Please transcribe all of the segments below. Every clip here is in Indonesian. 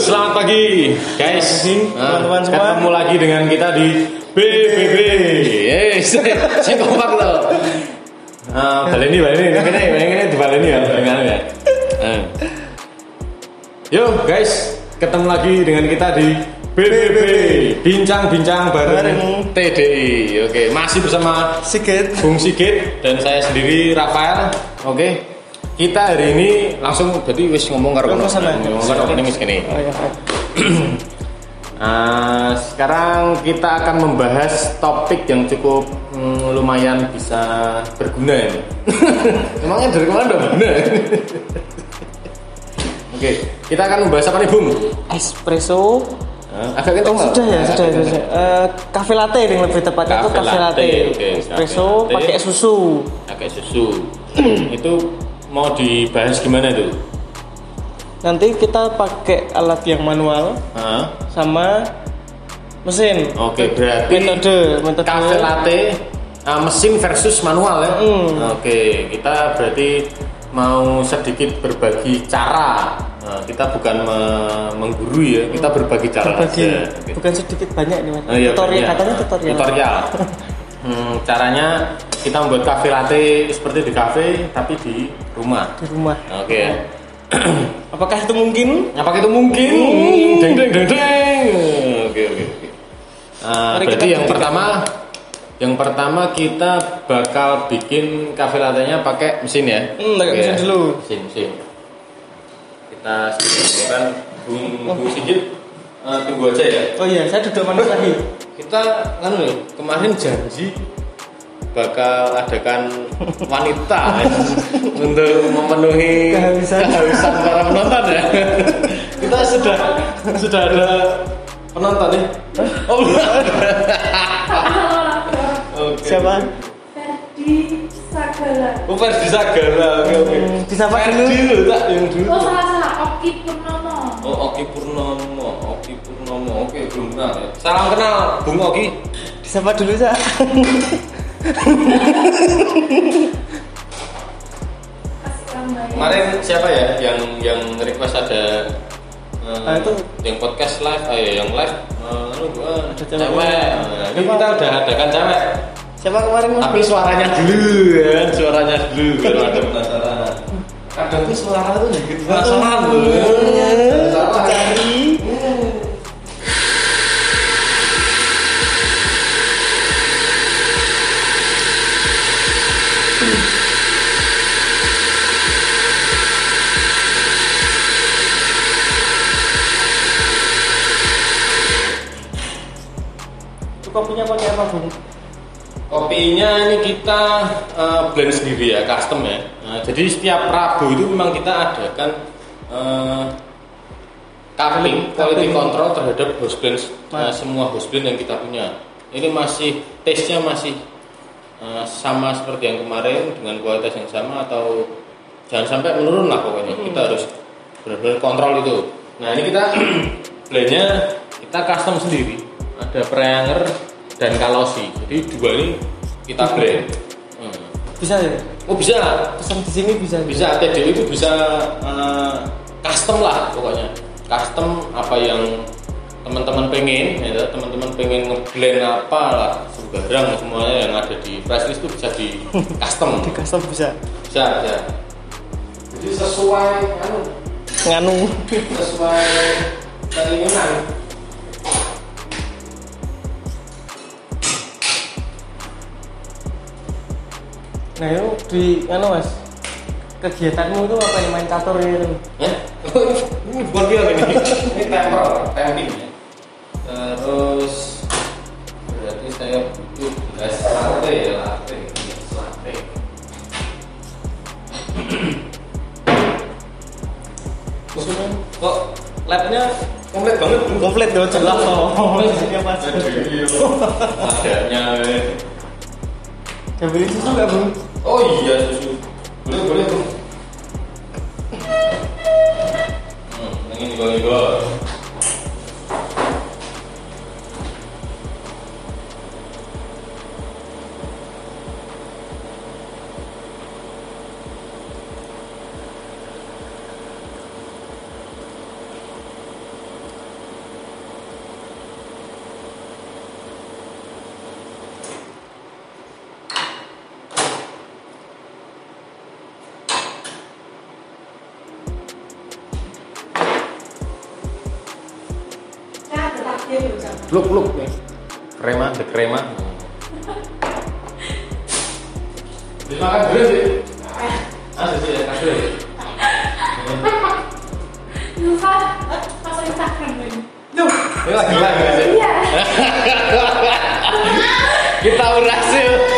selamat pagi guys. Nah, teman-teman semua. ketemu lagi dengan kita di BBB. Eh, saya kompak loh. Ah, baleni baleni, ini ini ini di baleni ya, dengan ya. Eh. Yo guys, ketemu lagi dengan kita di BBB bincang-bincang bareng Bareng. TDI. Oke, masih bersama Sigit. Bung Sigit dan saya sendiri Rafael. Oke. Kita hari ini langsung jadi wis ngomong karo Ngomong sama. ngomong karo wis kene. Ya. Ah, sekarang kita akan membahas topik yang cukup mm, lumayan bisa berguna ini. Emangnya dari ke mana udah berguna? Oke, kita akan membahas apa nih, Bung? Espresso. Ah, agak Oh, sudah ya, sudah ya. Agak sudah. Eh, cafe latte yang lebih tepatnya itu Cafe latte, latte. oke, Espresso latte. pakai susu. Pakai susu. Itu mau dibahas gimana tuh? Nanti kita pakai alat yang manual Ah, sama mesin. Oke, berarti metode metode Cafe latte uh, mesin versus manual ya. Mm. Oke, kita berarti mau sedikit berbagi cara. Nah, kita bukan me- menggurui ya, kita berbagi cara berbagi. aja. Oke. Bukan sedikit banyak ini mas. Oh, iya, tutorial iya. katanya tutorial. Tutorial. Hmm, caranya kita membuat cafe latte seperti di cafe tapi di rumah. di rumah. Oke ya. Apakah itu mungkin? Apakah itu mungkin? Deng deng deng deng. Oke oke oke. Nah, Mari berarti kita yang pertama yang pertama kita bakal bikin kafe latte-nya pakai mesin ya. Hmm, pakai mesin dulu. Mesin mesin. Kita siapkan Bung Bung Sigit eh, tunggu aja ya. Oh iya, saya duduk manis lagi. Kita kan kemarin janji bakal adakan wanita ya, untuk memenuhi Kehabisan. kehabisan para penonton ya. Kita sudah sudah ada penonton nih. Oh, belum ada. Oke. Siapa? Ferdi Sagala. Oh, Ferdi Sagala. Oke, oke. Hmm, disapa dulu. Ferdi tak yang dulu. Oh salah salah Oki Purnomo. Oh, Oki Purnomo, Oki Purnomo. Oke, belum kenal ya. Salam kenal, Bung Oki. Disapa dulu sa. Kemarin siapa ya yang yang request ada eh, Ah, itu. yang podcast live, ayo yang live eh, anu, eh, Ada cewek. cewek. Nah, ini kita udah adakan cewek. Siapa kemarin? Tapi suaranya dulu ya, suaranya dulu kalau ada penasaran. Kadang tuh suara tuh bikin penasaran loh. Kopinya pakai apa bung? Kopinya ini kita eh, blend sendiri ya, custom ya. Nah, jadi setiap Rabu itu memang kita adakan eh, cupping, quality control terhadap host blend, Mas. semua host blend yang kita punya. Ini masih taste-nya masih eh, sama seperti yang kemarin dengan kualitas yang sama atau jangan sampai menurun lah pokoknya. Kita harus benar-benar kontrol itu. Nah ini kita blendnya kita custom sendiri. Ada preanger dan kalosi. Jadi dua ini kita blend. Hmm. Bisa ya? Oh bisa, Pesan di sini bisa. bisa TDI itu bisa eh, custom lah pokoknya. Custom apa yang teman-teman pengen, ya, teman-teman pengen ngeblend apa lah, sembarang semuanya yang ada di flashlist itu bisa di custom. Di custom bisa. bisa, bisa. Jadi sesuai anu, Nganu. sesuai keinginan. Nah itu di nganu mas. Kegiatanmu itu apa yang main catur gitu? Ya, ini bukan dia ini, ini temper, temping ya. Terus berarti saya butuh gelas latte ya, latte, latte. Kok labnya komplit banget komplit dong jelas oh. Iya mas. Adanya. eh. Udah beli susu nggak bung? Oh iya susu. Boleh boleh Bu. Hmm, yang ini boleh look look nih krema the krema. Dimakan dulu sih ah sih ya kasih Lupa masuk Instagram ini. ini lagi lagi sih Iya. kita berhasil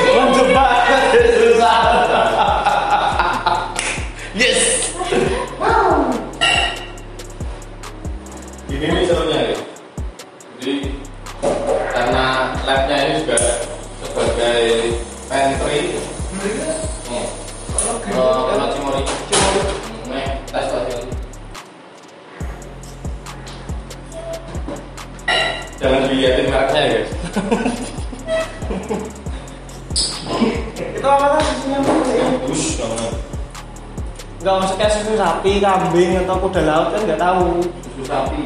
Enggak maksudnya susu sapi, kambing atau kuda laut kan nggak tahu. susu sapi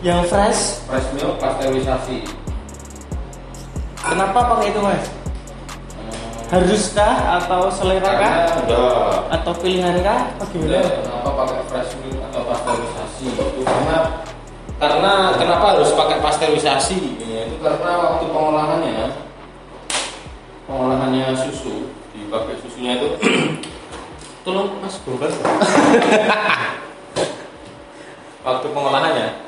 Yang fresh, fresh milk pasteurisasi kenapa pakai itu mas? Haruskah atau selera kah? Atau pilihan kah? Gimana? kenapa pakai fresh milk atau pasteurisasi itu karena karena kenapa harus pakai pasteurisasi ya, itu karena waktu pengolahannya pengolahannya susu dipakai susunya itu tolong mas bongkar. Waktu pengolahannya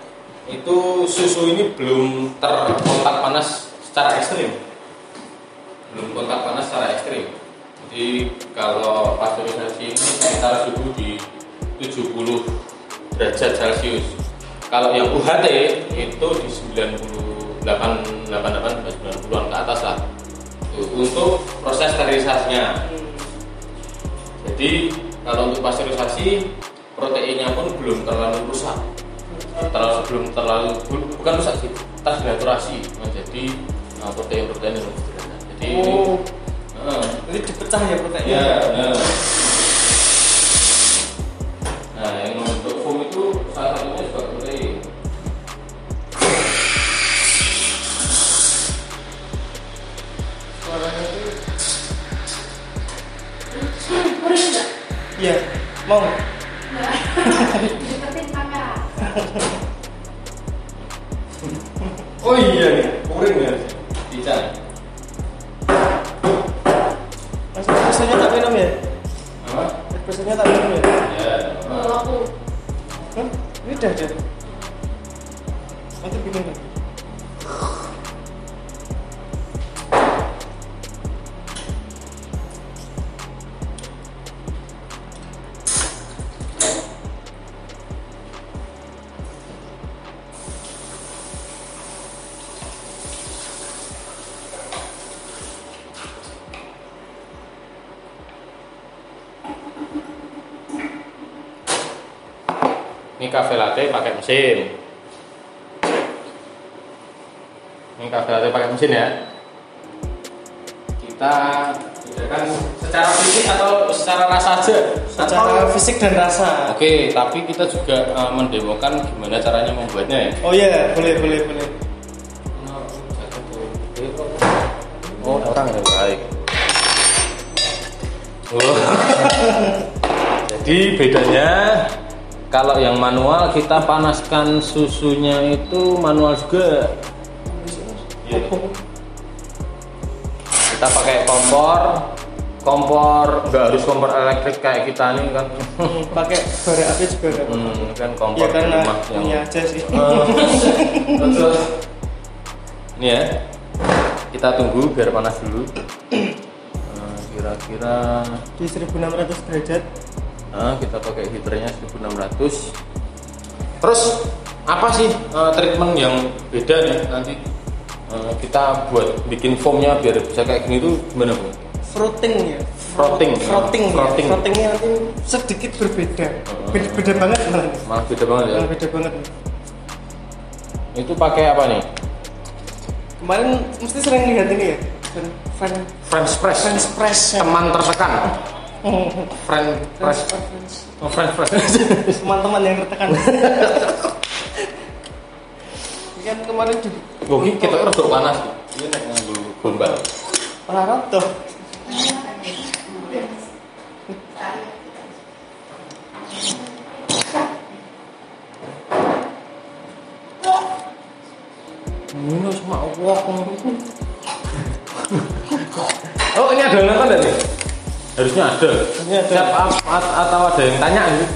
itu susu ini belum terkontak panas secara ekstrim. Belum kontak panas secara ekstrim. Jadi kalau pasteurisasi ini kita suhu di 70 derajat celcius. Kalau yang UHT itu di 98 88 90-an ke atas lah. Untuk proses sterilisasinya jadi kalau untuk pasteurisasi proteinnya pun belum terlalu rusak. Terlalu sebelum terlalu bu- bukan rusak sih terdenaturasi menjadi uh, protein-protein yang lebih sederhana. Jadi ini, Oh, uh, ini dipecah ya proteinnya. ya benar. nah yang untuk foam itu salah satunya mau. Kamera. oh iya nih puring ya mesin ini latte pakai mesin ya kita bedakan secara fisik atau secara rasa aja Secara fisik dan rasa. Oke, tapi kita juga uh, mendemokan gimana caranya membuatnya ya. Oh iya, boleh, boleh, boleh. Oh, orang yang baik. Oh. Jadi bedanya kalau yang manual kita panaskan susunya itu manual juga. Kita pakai kompor, kompor nggak harus kompor elektrik kayak kita nih kan. Pakai bara api juga ada. Hmm, kan kompor Ya di karena rumah yang punya aja sih. Betul. Ini ya. Kita tunggu biar panas dulu. Nah, Kira-kira Di 1600 derajat. Nah, kita pakai heaternya 1600. Terus apa sih eh, treatment yang beda nih nanti Eh, kita buat bikin foamnya biar bisa kayak gini tuh gimana bu? Frotting ya. Frotting. Frotting. ya. Frotting. Frottingnya nanti sedikit berbeda. Beda, beda banget malah. Malah beda banget ya. Malah beda banget. Itu pakai apa nih? Kemarin mesti sering lihat ini ya. Fan French press. French press. ya. Teman tertekan. French press. French press. Oh, press. Teman-teman yang tertekan. Ini kan kemarin di Gue kita harus panas. Ini naik nganggo gombal. wok Oh ini ada yang nonton tadi? Harusnya ada. Ini ada. Siap, atau ada yang tanya ini?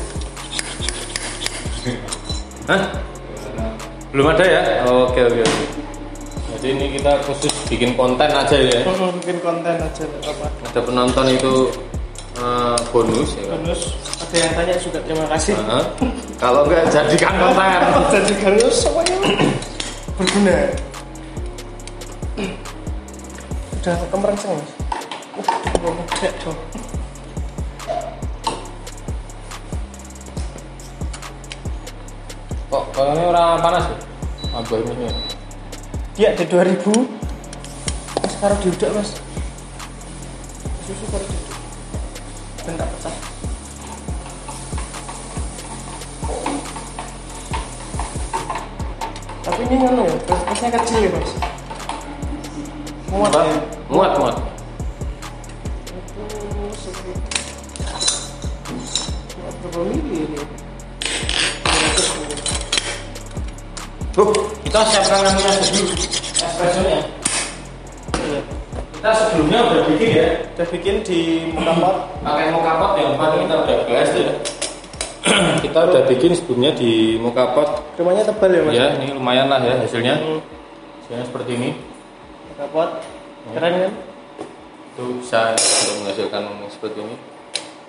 Hah? Belum ada ya? Oke oke oke. Jadi ini kita khusus bikin konten aja ya. bikin konten aja apa Ada penonton itu eh, bonus ya kan? bonus ada yang tanya juga terima kasih Hah? Kalau enggak jadikan konten. jadi kalian semuanya berguna udah kemerangsang mas uh orang panas ya? Apa ini? dia ada 2000 mas taruh diudak mas. Susu taruh diudak dan tak pecah. Tapi ini ngono ya terusnya kecil ya mas. Muat ya. Muat muat. itu sekitar berapa mili ini Tuh, kita siapkan anunya dulu. Espressonya. Kita sebelumnya udah bikin ya. udah bikin di mukamot pakai mokapot yang depan kita udah tuh ya. Kita udah bikin sebelumnya di mokapot rumahnya tebal ya mas? Ya ini lumayan lah ya hasilnya. Hmm. hasilnya seperti ini. Mukamot keren kan? Itu bisa untuk menghasilkan seperti ini.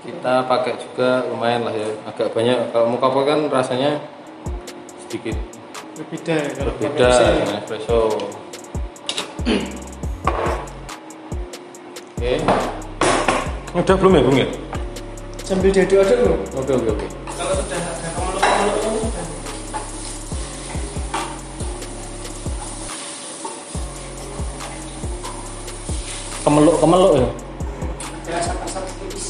Kita pakai juga lumayan lah ya. Agak banyak. Kalau mokapot kan rasanya sedikit berbeda ya kalau berbeda dengan espresso. Oke. Udah belum ya bung ya? Sambil jadi order loh oke oke oke. Kalau sudah ada kemeluk-kemeluknya sudah kemeluk kemeluk ya? Ada asap-asap tipis.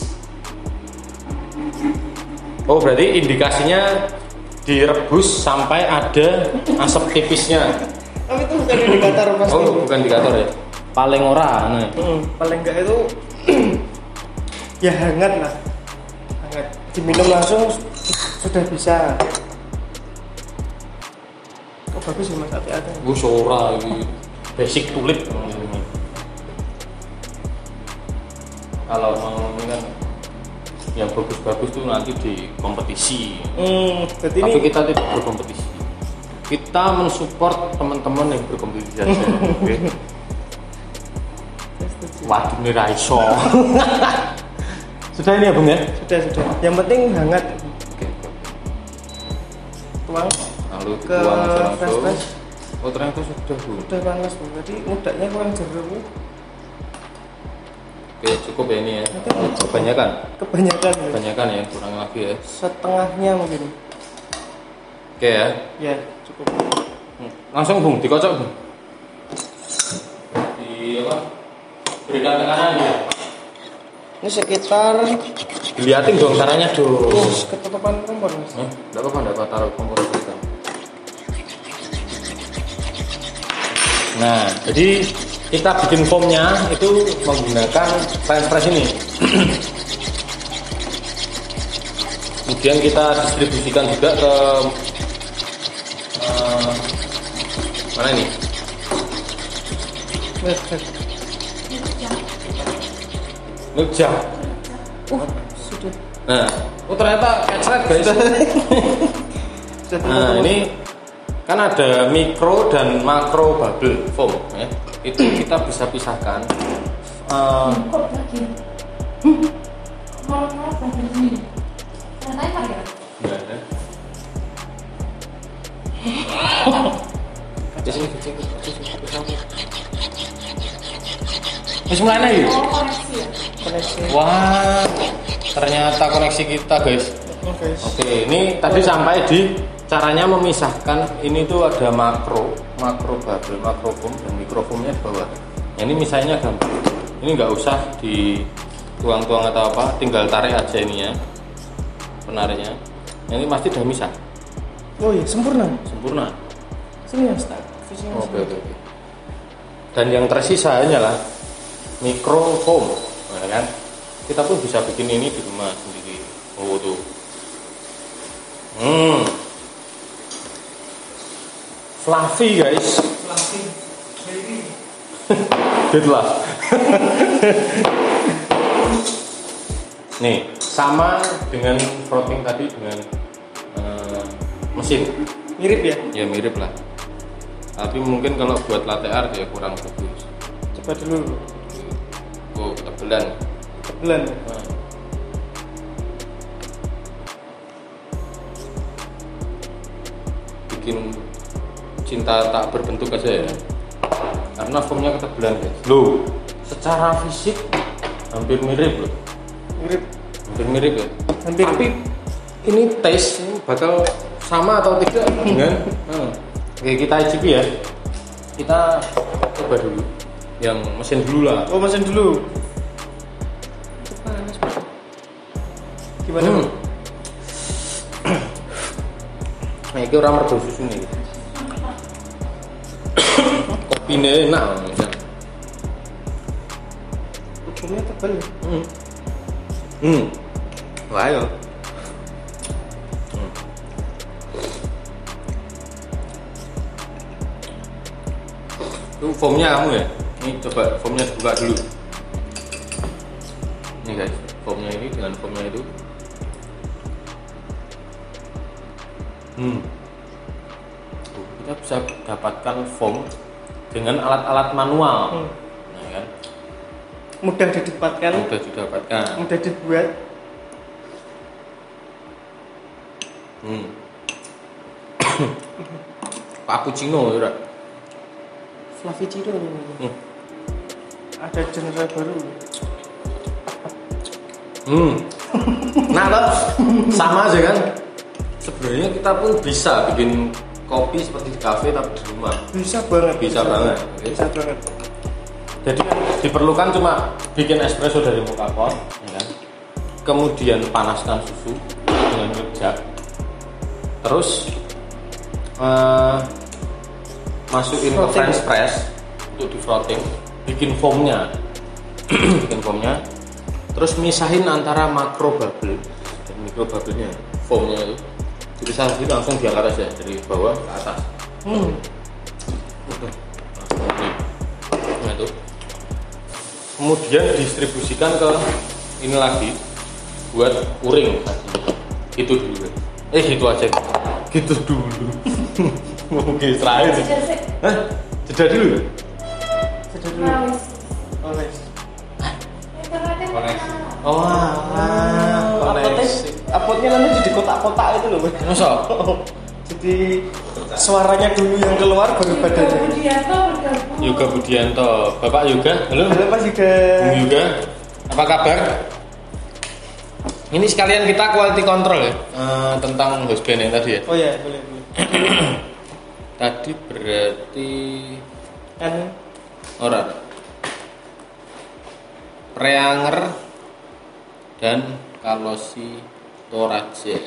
Oh berarti indikasinya direbus sampai ada asap tipisnya. tapi itu bukan indikator pasti Oh bukan indikator ya? Paling ora. Nah. Hmm, paling enggak itu ya hangat lah hangat diminum langsung sudah bisa oh bagus ya mas hati-hati Gue ora ini basic tulip. Kalau mau ini kan yang bagus-bagus tuh nanti di kompetisi. hmm, jadi Tapi ini kita tidak berkompetisi. Kita mensupport teman-teman yang berkompetisi saja. Oke. Waduh ini raiso. Sudah ini ya Bung ya? sudah sudah yang penting hangat Oke, oke. tuang Lalu Ke dituang aja langsung. flash flash. Oh ternyata sudah bu. udah panas bu jadi mudahnya kurang jeruk Oke cukup ya ini ya. Kebanyakan. kebanyakan ya. Kebanyakan ya kurang lagi ya. setengahnya mungkin Oke ya. ya cukup Langsung bung dikocok bung. Di apa? Berikan tekanan ya. ini sekitar Dilihatin dong caranya dong. terus ketutupan kompor mas Eh, enggak apa-apa, enggak apa taruh kompor kita. Nah, jadi kita bikin foamnya itu menggunakan french press ini. Kemudian kita distribusikan juga ke eh, mana ini? Lihat. Nukja. uh sudah Nah, oh ternyata kecret guys. Nah, ini kan ada mikro dan makro bubble foam ya. Itu kita bisa pisahkan. Eh, ini. Ternyata enak ya? Enggak ada. Wis mulai yuk. Oh, koneksi ya? Wah, ternyata koneksi kita guys. Oke, ini tadi sampai di caranya memisahkan ini tuh ada makro, makro bubble, makro foam dan mikrofoamnya di bawah. Nah, ini misalnya gampang. Ini nggak usah dituang-tuang atau apa, tinggal tarik aja ini ya penariknya. Nah, ini pasti udah misah, oh iya sempurna sempurna. sini visi mas Oke oke. oke. Dan yang tersisa hanyalah mikro foam, nah, kan? Kita pun bisa bikin ini di rumah sendiri. Oh tuh. Hmm. Fluffy guys. fluffy Dead lah. Nih, sama dengan frothing tadi dengan eh, mesin. Mirip ya? Ya mirip lah. Tapi mungkin kalau buat latte art ya kurang bagus. Coba dulu. Oh, ketebelan. Tebelan. Nah. Bikin cinta tak berbentuk aja ya. Karena foamnya ketebelan guys. Loh, secara fisik hampir mirip loh. Mirip. Hampir mirip ya. Hampir. Tapi ini taste ini bakal sama atau tidak dengan hmm. Oke, kita icip ya. Kita coba dulu yang mesin dulu lah. Oh, mesin dulu. Gimana? Hmm. Nah, ini orang mergo susu nih. Kopinya enak. ya. Ujungnya tebal? Hmm. Hmm. Wah, ayo. Hmm. Itu foamnya kamu ya? Ini coba foamnya dibuka dulu. Ini guys, foamnya ini dengan foamnya itu. Hmm. Kita bisa dapatkan foam dengan alat-alat manual. Hmm. Nah, kan? Mudah didapatkan, Mudah didapatkan. mudah dibuat. Hmm. Cappuccino ya. Flavicino. Hmm. Ada genre baru. Hmm. Nah, sama aja kan? Sebenarnya kita pun bisa bikin kopi seperti di kafe tapi di rumah. Bisa banget. Bisa banget, oke. Bisa banget. Jadi yang diperlukan cuma bikin espresso dari muka pot, ya kan? kemudian panaskan susu dengan ngejak, terus eh, masukin ke. French press untuk di frotting, bikin foamnya, bikin foamnya, terus misahin antara makro bubble dan mikro bubble-nya, foamnya itu. Jadi salah itu langsung diangkat aja dari bawah ke atas. Hmm. Nah itu. Kemudian distribusikan ke ini lagi buat uring tadi. Itu dulu. Eh itu aja. Gitu dulu. Oke, terakhir. Jeda sih. Hah? Jeda dulu. ya? Sudah dulu. Nah, mana? Oh, Ah, uploadnya, uploadnya nanti jadi kotak-kotak itu loh. Masa? jadi suaranya dulu yang keluar baru Yoga badannya. Budianto bergabung. Yoga Budianto. Bapak Yoga, halo. Halo Mas juga. Bung Yoga, apa kabar? Ini sekalian kita quality control ya eh, tentang host band yang tadi ya. Oh ya, boleh boleh. Tadi berarti Kan Ora. Preanger dan kalosi toraje.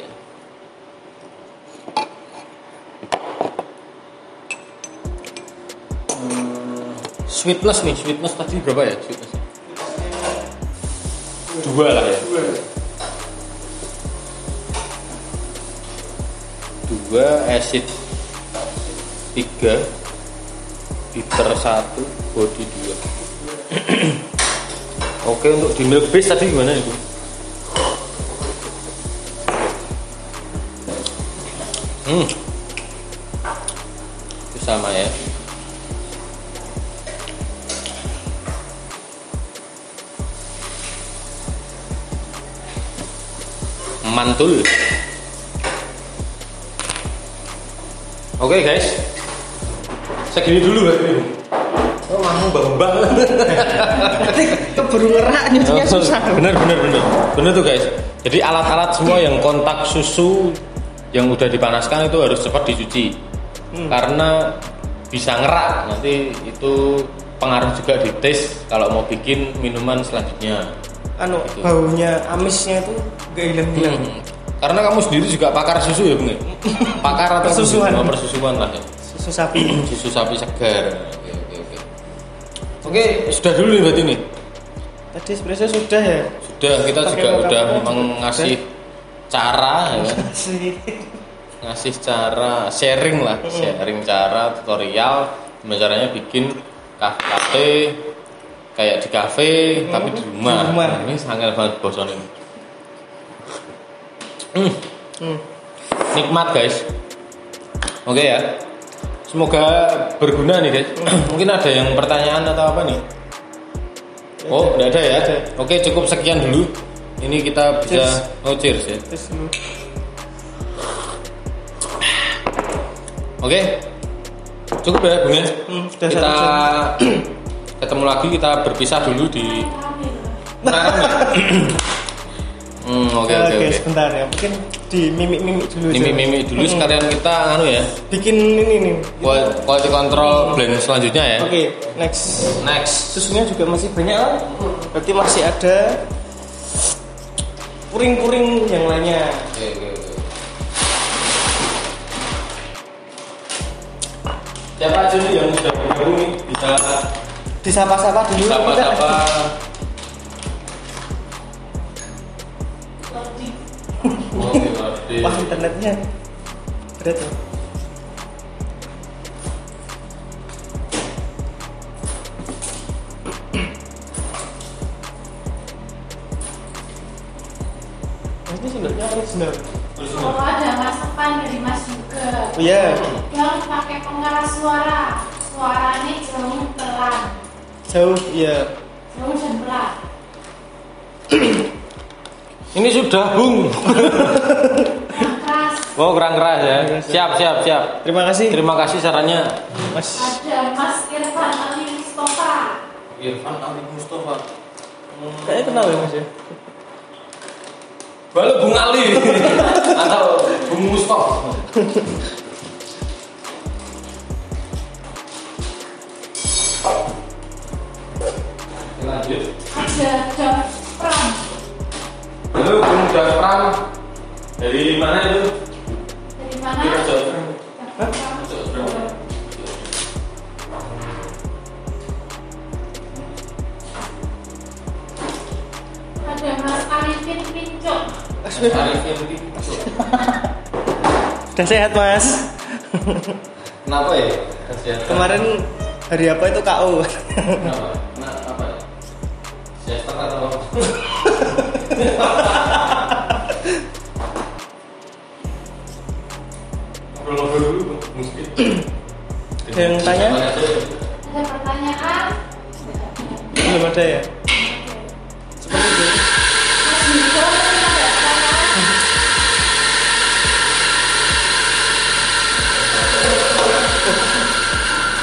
Hmm, sweetness nih, sweetness tadi berapa ya? Sweetness. Dua lah ya. dua. Dua acid tiga bitter satu body dua oke untuk di milk base tadi gimana itu hmm. Itu sama ya. Mantul. Oke guys. Segini dulu berarti. Oh mau bambang. Keburu ngerak nyucinya Oh, susah. Bener bener bener. Bener tuh guys. Jadi alat-alat semua yang kontak susu yang udah dipanaskan itu harus cepat dicuci. Hmm. Karena bisa ngerak. Nanti itu pengaruh juga di taste kalau mau bikin minuman selanjutnya. Anu Gitu. baunya amisnya itu gak hilang-hilang. Hmm. Karena kamu sendiri juga pakar susu ya, Bung? ya? Pakar atau Persusuan. Persusuan lah ya. Susu sapi. Susu sapi segar. Oke, oke, oke. Oke, sudah dulu nih berarti nih. Tadi espresso sudah ya. Sudah kita Pakai juga udah mengasih cara ya kan? Sih. ngasih cara sharing lah sharing cara tutorial gimana caranya bikin kafe kayak di kafe tapi di rumah. Di rumah. Nah, ini sangat banget bosan ini. Hmm, Hmm. nikmat guys. Oke ya. Semoga berguna nih guys. Mungkin ada yang pertanyaan atau apa nih? Oh, enggak ada ya. Oke, cukup sekian dulu. Ini kita bisa Cheers. oh cheers ya. Dulu. Oke. Cukup ya, Bung ya. Hmm, kita ketemu lagi kita berpisah dulu di Hmm, oke oke sebentar ya. Mungkin di mimik-mimik dulu aja. Mimi-mimi dulu Hmm. sekalian kita anu ya. Bikin ini nih. qual- Quality control blend selanjutnya ya. Oke, next. Next. Susunya juga masih banyak lah. Berarti masih ada puring-puring yang lainnya. Oke oke oke. Siapa aja nih yang sudah bergabung nih bisa Disapa-sapa dulu. sapa-sapa. Oke, berarti. Wah, internetnya berat ya. Ini sendoknya original. Kalau ada masukan dari Mas juga. Oh iya, Jangan pakai pengeras suara. Suaranya jauh pelan. jauh iya. Jauh dan pelan. Ini sudah, Bung. Oh, kurang keras ya. Siap, siap, siap. Terima kasih, Terima kasih sarannya. Mas. Ada Mas Irfan Ali Mustafa. Irfan Ali Mustafa. Kayaknya kenal ya Mas ya. Balu Bung Ali atau Bung Mustafa. Lanjut. Ada Pram. Halo Bung Dafran. Dari mana itu? Dari mana? Dam Pram. Ada Mas Arifin Pincuk. Udah sehat Mas. Kenapa ya? Kasihan. Kemarin hari apa itu KO? Kenapa? Nah, apa ya? Siester atau apa? Ngobrol-ngobrol dulu, mungkin. Ada yang tanya? Ada pertanyaan? Belum ada ya?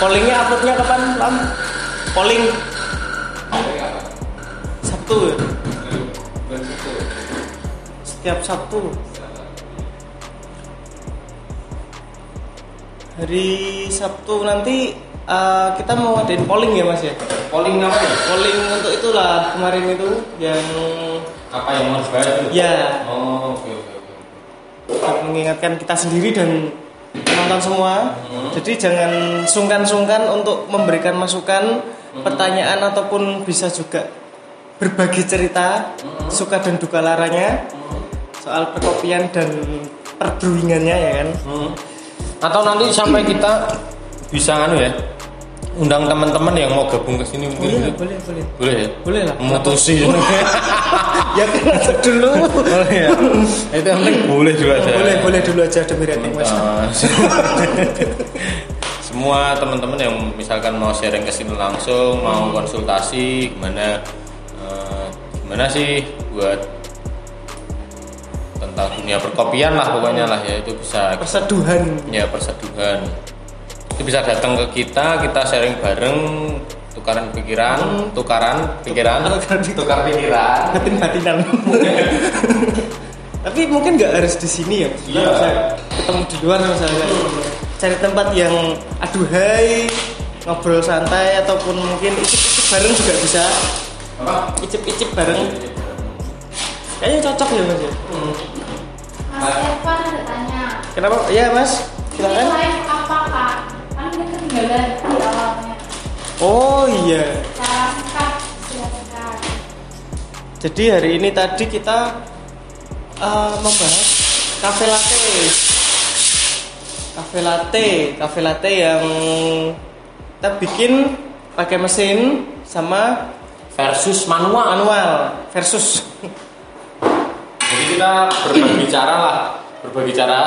Pollingnya uploadnya kapan? Lam? Polling Sabtu ya? Setiap Sabtu. Hari Sabtu nanti eh, kita mau ngadain polling ya Mas ya? Polling apa ya? Polling untuk itulah kemarin itu yang Apa yang mau dibahas itu? ya Oh, oke. untuk mengingatkan kita sendiri dan penonton semua. Jadi jangan sungkan-sungkan untuk memberikan masukan, pertanyaan ataupun bisa juga berbagi cerita suka dan duka laranya soal perkopian dan perbrewingannya ya kan. Hmm. Atau nanti sampai kita bisa anu ya, undang teman-teman yang mau gabung ke sini mungkin. Boleh, boleh, boleh. Boleh ya? Boleh lah. Memutusi. ya kan dulu. boleh ya. Itu yang penting boleh juga aja. boleh, boleh dulu aja demi rating Mas. Semua teman-teman yang misalkan mau sharing ke sini langsung, mau konsultasi gimana eh, gimana sih buat tentang dunia perkopian lah pokoknya lah ya itu bisa Perseduhan. ya perseduhan bisa datang ke kita kita sharing bareng tukaran pikiran tukaran pikiran tukar pikiran batin-batinan. Tapi mungkin nggak harus di sini ya. Iya. bisa ketemu di luar misalnya. Cari tempat yang aduhai, ngobrol santai ataupun mungkin icip-icip bareng juga bisa. apa Icip-icip bareng. Kayaknya cocok ya mas ya. Mas Irfan ada tanya. Kenapa? Ya mas, silakan. live apa kak? Oh iya. Silakan. Jadi hari ini tadi kita uh, membahas kafe latte. Kafe latte, kafe latte yang kita bikin pakai mesin sama versus manual. manual versus Jadi kita berbagi cara lah, berbagi cara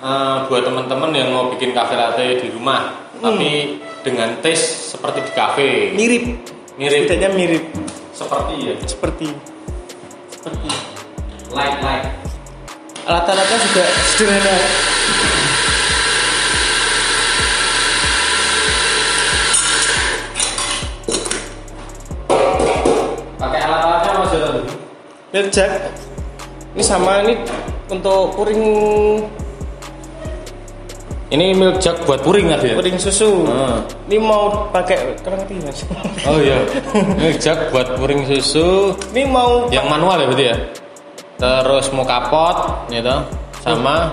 eh, buat teman-teman yang mau bikin kafe latte di rumah, tapi dengan taste seperti di kafe. mirip Mirip. setidaknya mirip Seperti ya. seperti seperti Like like. alat-alatnya juga sederhana Pakai alat-alatnya apa sih tadi? milk jug ini sama ini untuk puring Ini milk jug buat puring ada ya? puring susu Ah. ini mau pakai ngerti mas Oh iya. milk jug buat puring susu ini mau yang manual ya berarti ya. Terus mau kapot gitu sama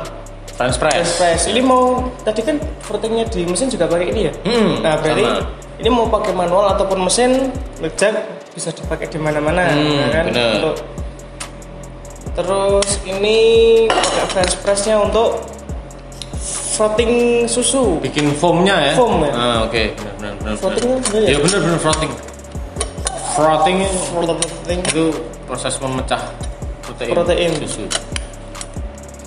French press. express ini mau tadi kan fruitingnya di mesin juga pakai ini ya Hmm, nah berarti sama. ini mau pakai manual ataupun mesin milk jug bisa dipakai di mana-mana Hmm, ya kan bener. untuk terus ini pakai french pressnya untuk frotting susu Bikin foamnya ya? Foam, ya? Ah, oke, benar benar benar. Frottingnya bener ya? Iya benar benar frotting. Frotting itu proses memecah protein, Protein. susu.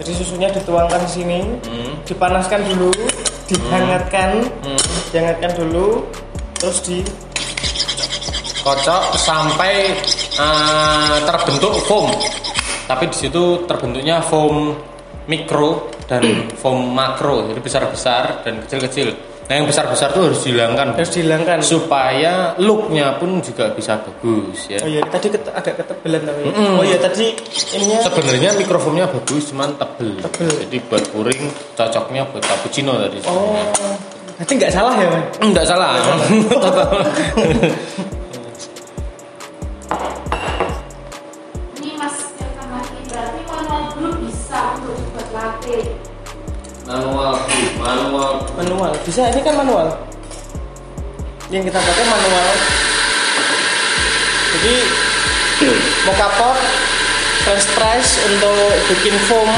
jadi susunya dituangkan di sini Hmm. dipanaskan dulu dihangatkan Hmm. dihangatkan dulu terus di Kocok sampai eh, terbentuk foam. Tapi di situ terbentuknya foam mikro dan foam makro, jadi besar-besar dan kecil-kecil. Nah yang besar-besar itu harus dihilangkan harus dihilangkan supaya looknya pun juga bisa bagus ya. oh iya tadi ket- agak ketebelan tapi Mm-mm. oh iya tadi ininya Sebenarnya mikrofoamnya bagus, cuman tebel. Tebel. Jadi buat puring cocoknya buat cappuccino tadi. oh berarti nggak salah ya man Enggak salah. manual, manual. manual. Bisa ini kan manual. Yang kita pakai manual. Jadi mau kapot french press untuk bikin foam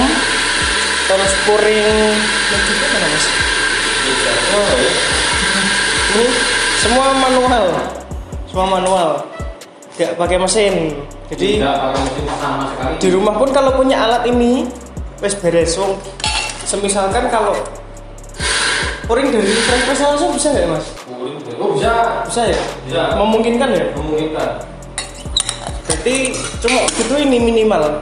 terus puring. Juga mana mas Oh, ini semua manual. Semua manual. Nggak pakai mesin. Jadi Tidak pakai mesin sama sekali. di rumah pun kalau punya alat ini wes beres. Wong semisalkan kalau puring dari french press langsung bisa nggak mas Puring. Oh bisa. bisa ya Bisa. memungkinkan ya Memungkinkan. berarti cuma gitu ini minimal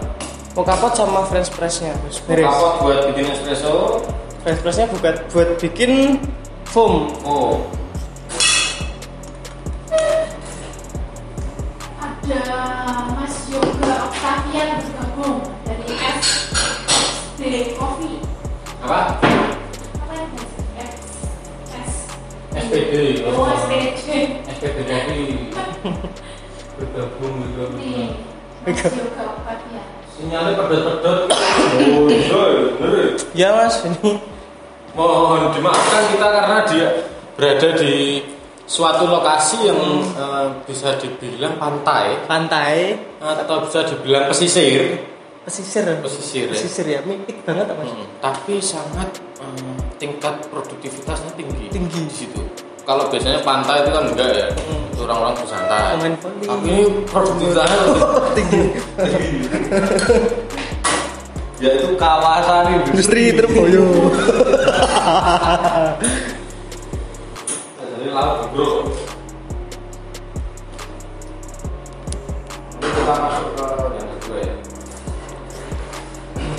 mau kapot sama french pressnya beres Kapot buat bikin espresso. french pressnya buat buat bikin foam Oh. Ada Mas Yoga Octavian bergabung dari SD Coffee. Apa? Ya SPD. Oh SPC. SPD kopi. Bergabung Yoga Octavian. Sinyalnya pedot-pedot. Oh iya, bener. ya mas ini Mohon dimaafkan kita karena dia berada di suatu lokasi yang eh, bisa dibilang pantai pantai atau bisa dibilang pesisir. Pesisir Pesisir, ya. pesisir ya mimpi banget apa mas Hmm, tapi sangat eh, tingkat produktivitasnya tinggi. Tinggi. di situ. Kalau biasanya pantai itu kan enggak ya, Mm. itu orang-orang bersantai. Main volley. Tapi ini produktivitasnya lebih tinggi yaitu kawasan industri terboyo Jadi laut bro. Ini kita masuk ke ya.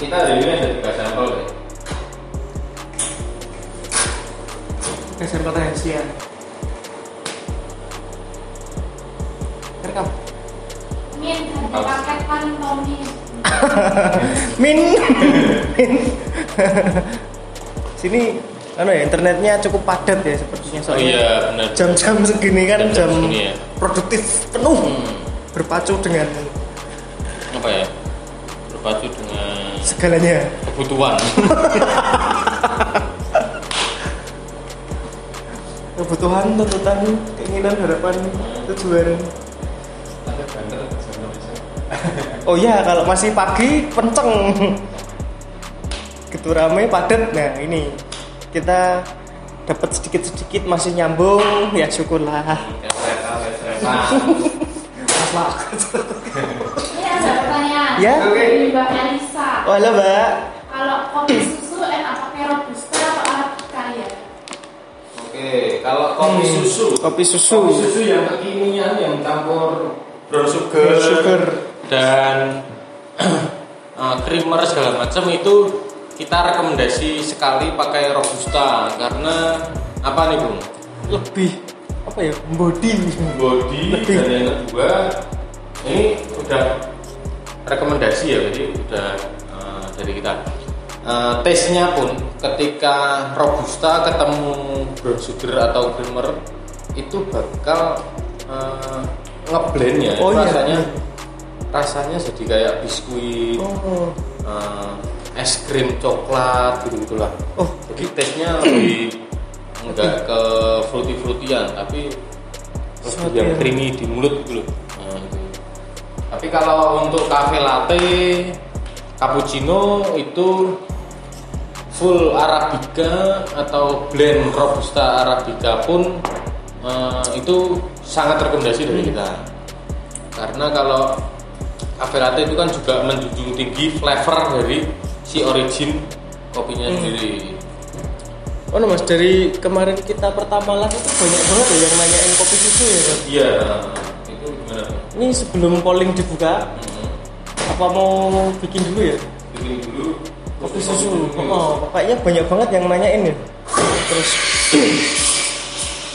Kita hari ini ada tiga sampel ya. geser kota Asia rekam Min ada paket Pantone. min min sini anu ya internetnya cukup padat ya sepertinya Oh soalnya iya benar. jam-jam segini kan Jam-jam jam segini ya. produktif penuh Hmm, berpacu dengan apa ya? Segalanya kebutuhan. kebutuhan tuntutan keinginan harapan tujuan. Oh iya kalau masih pagi kenceng. Gitu rame padat. Nah ini. Kita dapat sedikit-sedikit masih nyambung. Ya syukurlah. Ini ada pertanyaan Ya. dari Mbak Elisa. oh, halo mbak Kalau kopi susu enak pakai robusta atau arabica ya? Oke, kalau kopi Hmm. susu, kopi susu kopi susu yang kekinian yang campur brown sugar, Brown sugar. dan uh, creamer segala macam itu kita rekomendasi sekali pakai robusta karena apa nih bung? lebih apa ya body Body Lebih. dan yang kedua ini udah rekomendasi ya jadi udah uh, dari kita. Uh, taste-nya pun ketika robusta ketemu brown sugar atau creamer itu bakal uh, ngeblend ya Oh, iya. rasanya rasanya jadi kayak biskuit oh uh, es krim coklat gitu gitulah. Oh jadi taste-nya lebih enggak ke fruity fruityan tapi lebih yang creamy di mulut gitu loh. Nah, itu. Tapi kalau untuk cafe latte cappuccino itu full arabica atau blend robusta arabica pun eh, itu sangat rekomendasi dari kita. Karena kalau cafe latte itu kan juga menjunjung tinggi flavor dari si origin kopinya sendiri. Oh no, mas dari kemarin kita pertama live itu banyak banget ya yang nanyain kopi susu ya Mas? iya Ini sebelum polling dibuka, apa mau bikin dulu ya? bikin dulu Kopi susu. Oh, kayaknya banyak banget yang nanyain ya. Terus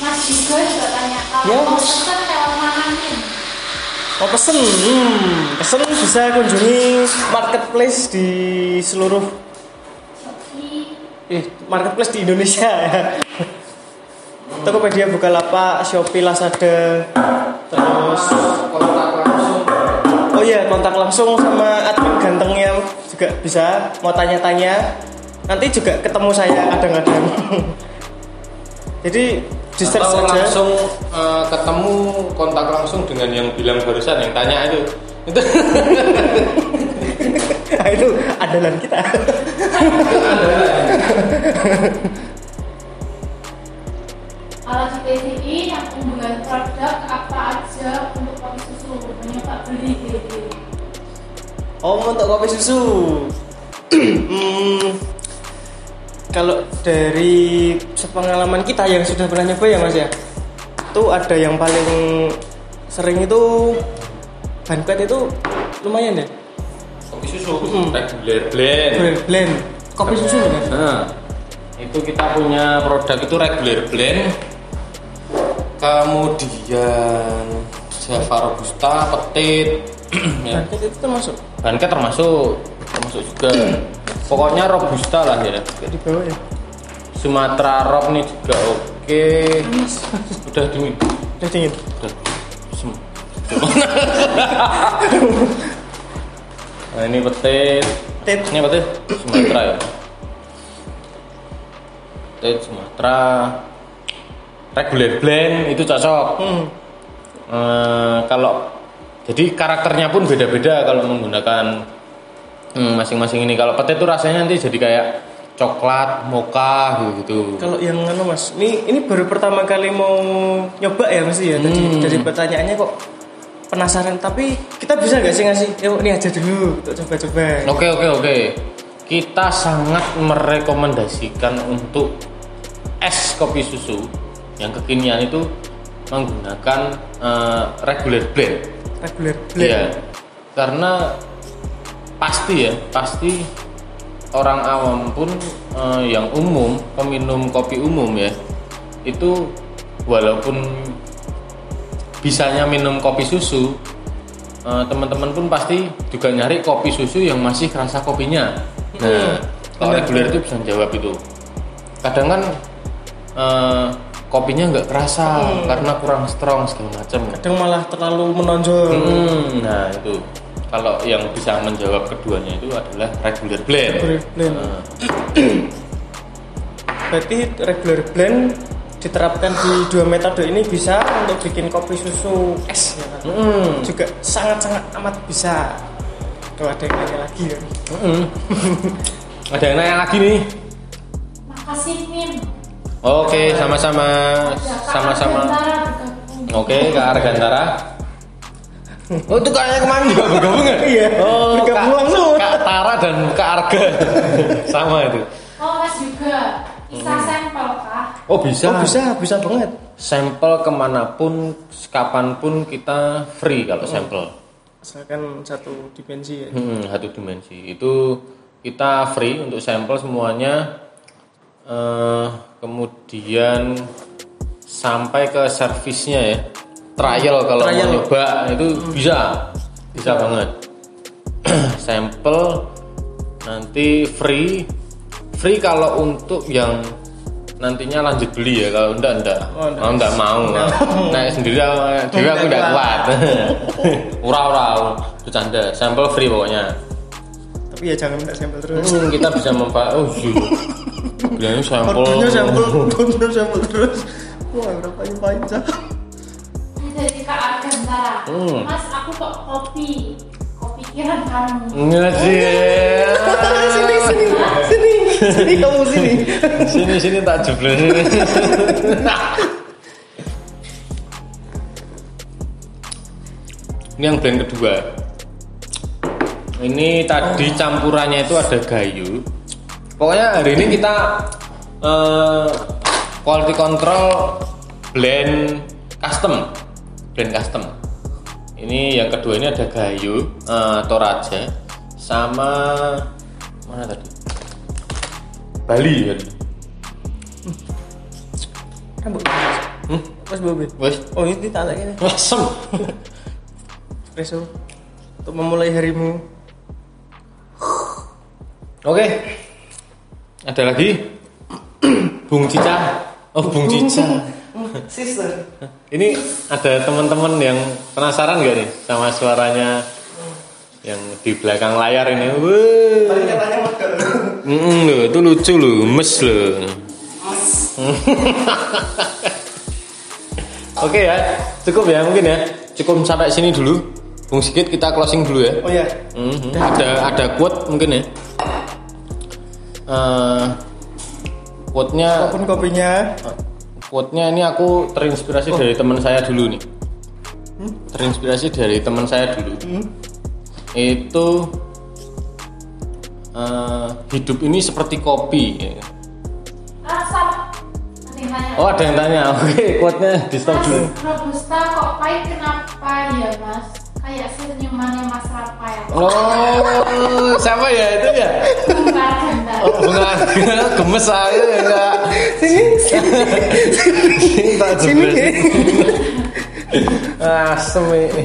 Mas juga juga tanya kalau Ya, mau Mas. pesen lewat mana nih? mau pesen, hmm, pesen bisa kunjungi marketplace di seluruh Shopee, eh, marketplace di Indonesia ya. Tokopedia, Bukalapak, Shopee, Lazada, terus kontak langsung Oh iya, kontak langsung sama admin gantengnya juga bisa mau tanya-tanya. Nanti juga ketemu saya kadang-kadang. Jadi di search atau aja. langsung eh, ketemu kontak langsung dengan yang bilang barusan yang tanya itu itu Nah, itu andalan kita. di TVI yang unggulan produk apa aja untuk kopi susu? Mencoba beli gitu. Oh, untuk kopi susu. Hmm, kalau dari sepengalaman kita yang sudah pernah nyoba ya Mas ya. Itu ada yang paling sering itu banquet itu lumayan ya. kopi susu Mm. regular blend Blend, blend. Kopi susu kan? Nah, itu kita punya produk itu regular blend. Kemudian Java Robusta, Petit, ya. Itu termasuk Banket termasuk, termasuk juga. Pokoknya Robusta lah ya. kayak di bawah ya. Sumatera Rob nih juga oke. Udah dingin. Udah dingin. Udah. Sem- nah ini petit. Tit. Ini petit Sumatera ya. Petit Sumatera. Regular blend itu cocok. Hmm. Eh, kalau jadi karakternya pun beda-beda kalau menggunakan hmm, masing-masing ini. Kalau petai itu rasanya nanti jadi kayak coklat, mocha gitu. Kalau yang anu Mas, ini ini baru pertama kali mau nyoba ya mesti ya. Tadi Hmm. dari pertanyaannya kok penasaran tapi kita bisa nggak sih ngasih yuk ini aja dulu untuk coba-coba. Oke oke oke. Kita sangat merekomendasikan untuk es kopi susu yang kekinian itu menggunakan eh, regular blend. Regular blend. Iya. Karena pasti ya, pasti orang awam pun eh, yang umum, peminum kopi umum ya, itu walaupun bisanya minum kopi susu, eh, teman-teman pun pasti juga nyari kopi susu yang masih kerasa kopinya. Nah, kalau reguler itu bisa jawab itu. Kadang kan eh, kopinya nggak kerasa karena kurang strong segala macam. Kadang malah terlalu menonjol. Hmm, nah itu kalau yang bisa menjawab keduanya itu adalah regular blend. Regular blend. Nah, Berarti regular blend diterapkan di dua metode ini bisa untuk bikin kopi susu es ya kan? hmm, Juga sangat-sangat amat bisa. Kalau ada yang nanya lagi ya. hmm. Ada yang nanya lagi nih. Makasih Min. Oke, sama-sama sama-sama. Oke, Kak Argantara. Oh, itu kayaknya kemarin juga bergabung ya? Iya, Oh, bergabung Kak- langsung. Kak Tara dan Kak Arga. sama itu. Oh mas juga bisa sampel kah? Oh, bisa. Oh bisa, bisa banget. Sampel ke mana pun, kapan pun kita free kalau sampel. Asalkan satu dimensi ya. Hmm, satu dimensi. Itu kita free untuk sampel semuanya. Eh, kemudian sampai ke servisnya ya. Trial kalau Trial. mau nyoba itu bisa. Bisa banget. sampel nanti free. Free kalau untuk yang nantinya lanjut beli ya kalau enggak enggak Oh, enggak. oh, enggak mau naik sendiri aku enggak kuat ura ura bercanda sampel free pokoknya Tapi ya jangan minta sampel terus. Hmm, kita bisa mempa oh iya bilangnya sampel Ordernya sampel, ordernya sampel terus. Wah, berapa yang panjang? Jadi kak Argantara, Hmm. mas aku kok kopi, kopi kiran kamu. Enggak sih sini, sini, sini, sini kamu sini. sini sini tak jeblos sini ini yang blend kedua ini tadi campurannya itu ada gayu pokoknya hari ini kita eh, quality control blend custom blend custom ini yang kedua ini ada gayu eh, toraja sama mana tadi Bali ya Rambut. Hmm? Mas Bobi. Wes, Oh, ini tak lagi nih. asem. Espresso. Untuk memulai harimu. Oke. Ada lagi? Bung Cica. Oh, Bung Cica. Sister. Ini ada teman-teman yang penasaran gak nih sama suaranya yang di belakang layar ini? Wuh. Tadi katanya. Mm, loh, itu lucu loh, mes loh. Oke ya, cukup ya mungkin ya. Cukup sampai sini dulu. Bung Sigit kita closing dulu ya. Oh ya. Mhm. Ada ada quote mungkin ya. Eh quote-nya Apa pun kopinya. quote-nya ini aku terinspirasi dari teman saya dulu nih. Terinspirasi dari teman saya dulu. Itu eh, hidup ini seperti kopi. ya. Tanya. Oh ada yang tanya, oke quote-nya di stop Mas dulu. Robusta kok pahit kenapa ya mas? Kayak senyumannya Mas Rafael. Oh siapa ya itu ya? Bunga. Oh bunga gemes aja ya enggak. Sini, Sini sini. Asem ini.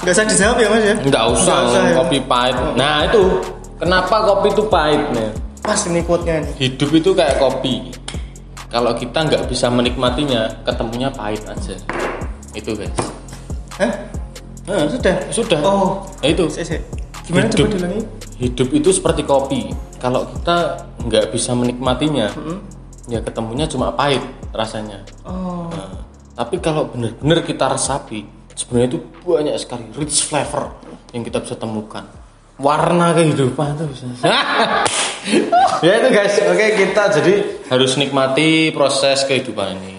Gak usah dijawab ya mas ya. Enggak usah, Nggak usah, ya. kopi pahit. Nah itu kenapa kopi itu pahit nih? Pas ini quote-nya nih. Hidup itu kayak kopi. Kalau kita nggak bisa menikmatinya, ketemunya pahit aja. Itu guys. Nah, Sudah. Sudah. Oh. Nah, itu. Sik. Gimana hidup, coba diulangi? hidup itu seperti kopi. Kalau kita nggak bisa menikmatinya, ya ketemunya cuma pahit rasanya. Oh. Nah, tapi kalau benar-benar kita resapi, sebenarnya itu banyak sekali rich flavor yang kita bisa temukan. Warna kehidupan itu bisa. ya itu guys, oke kita jadi harus nikmati proses kehidupan ini.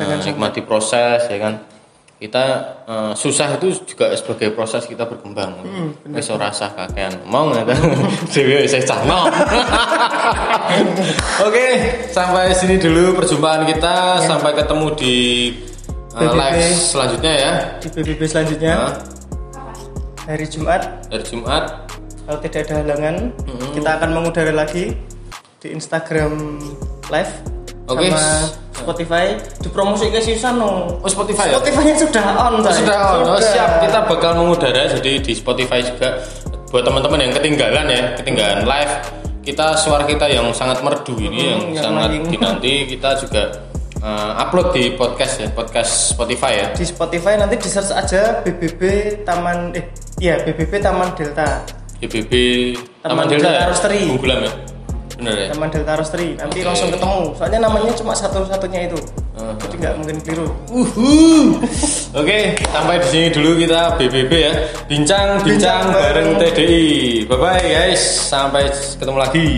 Nah, nikmati proses ya kan. Kita eh, susah itu juga sebagai proses kita berkembang. Wis ora rasa kakean ngomong ya kan. Dewe wis cah. Oke, sampai sini dulu perjumpaan kita. Sampai ketemu di PBB. live selanjutnya ya. Di PBB selanjutnya Nah, hari Jumat dari Jumat. kalau tidak ada halangan kita akan mengudara lagi di Instagram live Oke. sama Spotify dipromosikan sih no. Oh, Spotify ya? Spotify-nya sudah on Oh, Say. sudah, oh, siap. Kita bakal mengudara jadi di Spotify juga buat teman-teman yang ketinggalan ya, ketinggalan live. Kita suara kita yang sangat merdu ini yang yang sangat lain. dinanti kita juga eh, upload di podcast ya, podcast Spotify ya. di Spotify nanti di search aja BBB Taman eh iya BBB Taman Delta BBB Taman Taman Delta ya. Delta Rosteri. Bungkulam ya. Bener ya. Taman Delta Rosteri nanti Oke. langsung ketemu soalnya namanya cuma satu-satunya itu Uh-huh. jadi nggak mungkin keliru Uhuh. Oke, sampai di sini dulu kita BBB ya. Bincang-bincang Bincang bareng bareng. TDI. Bye bye guys, sampai ketemu lagi.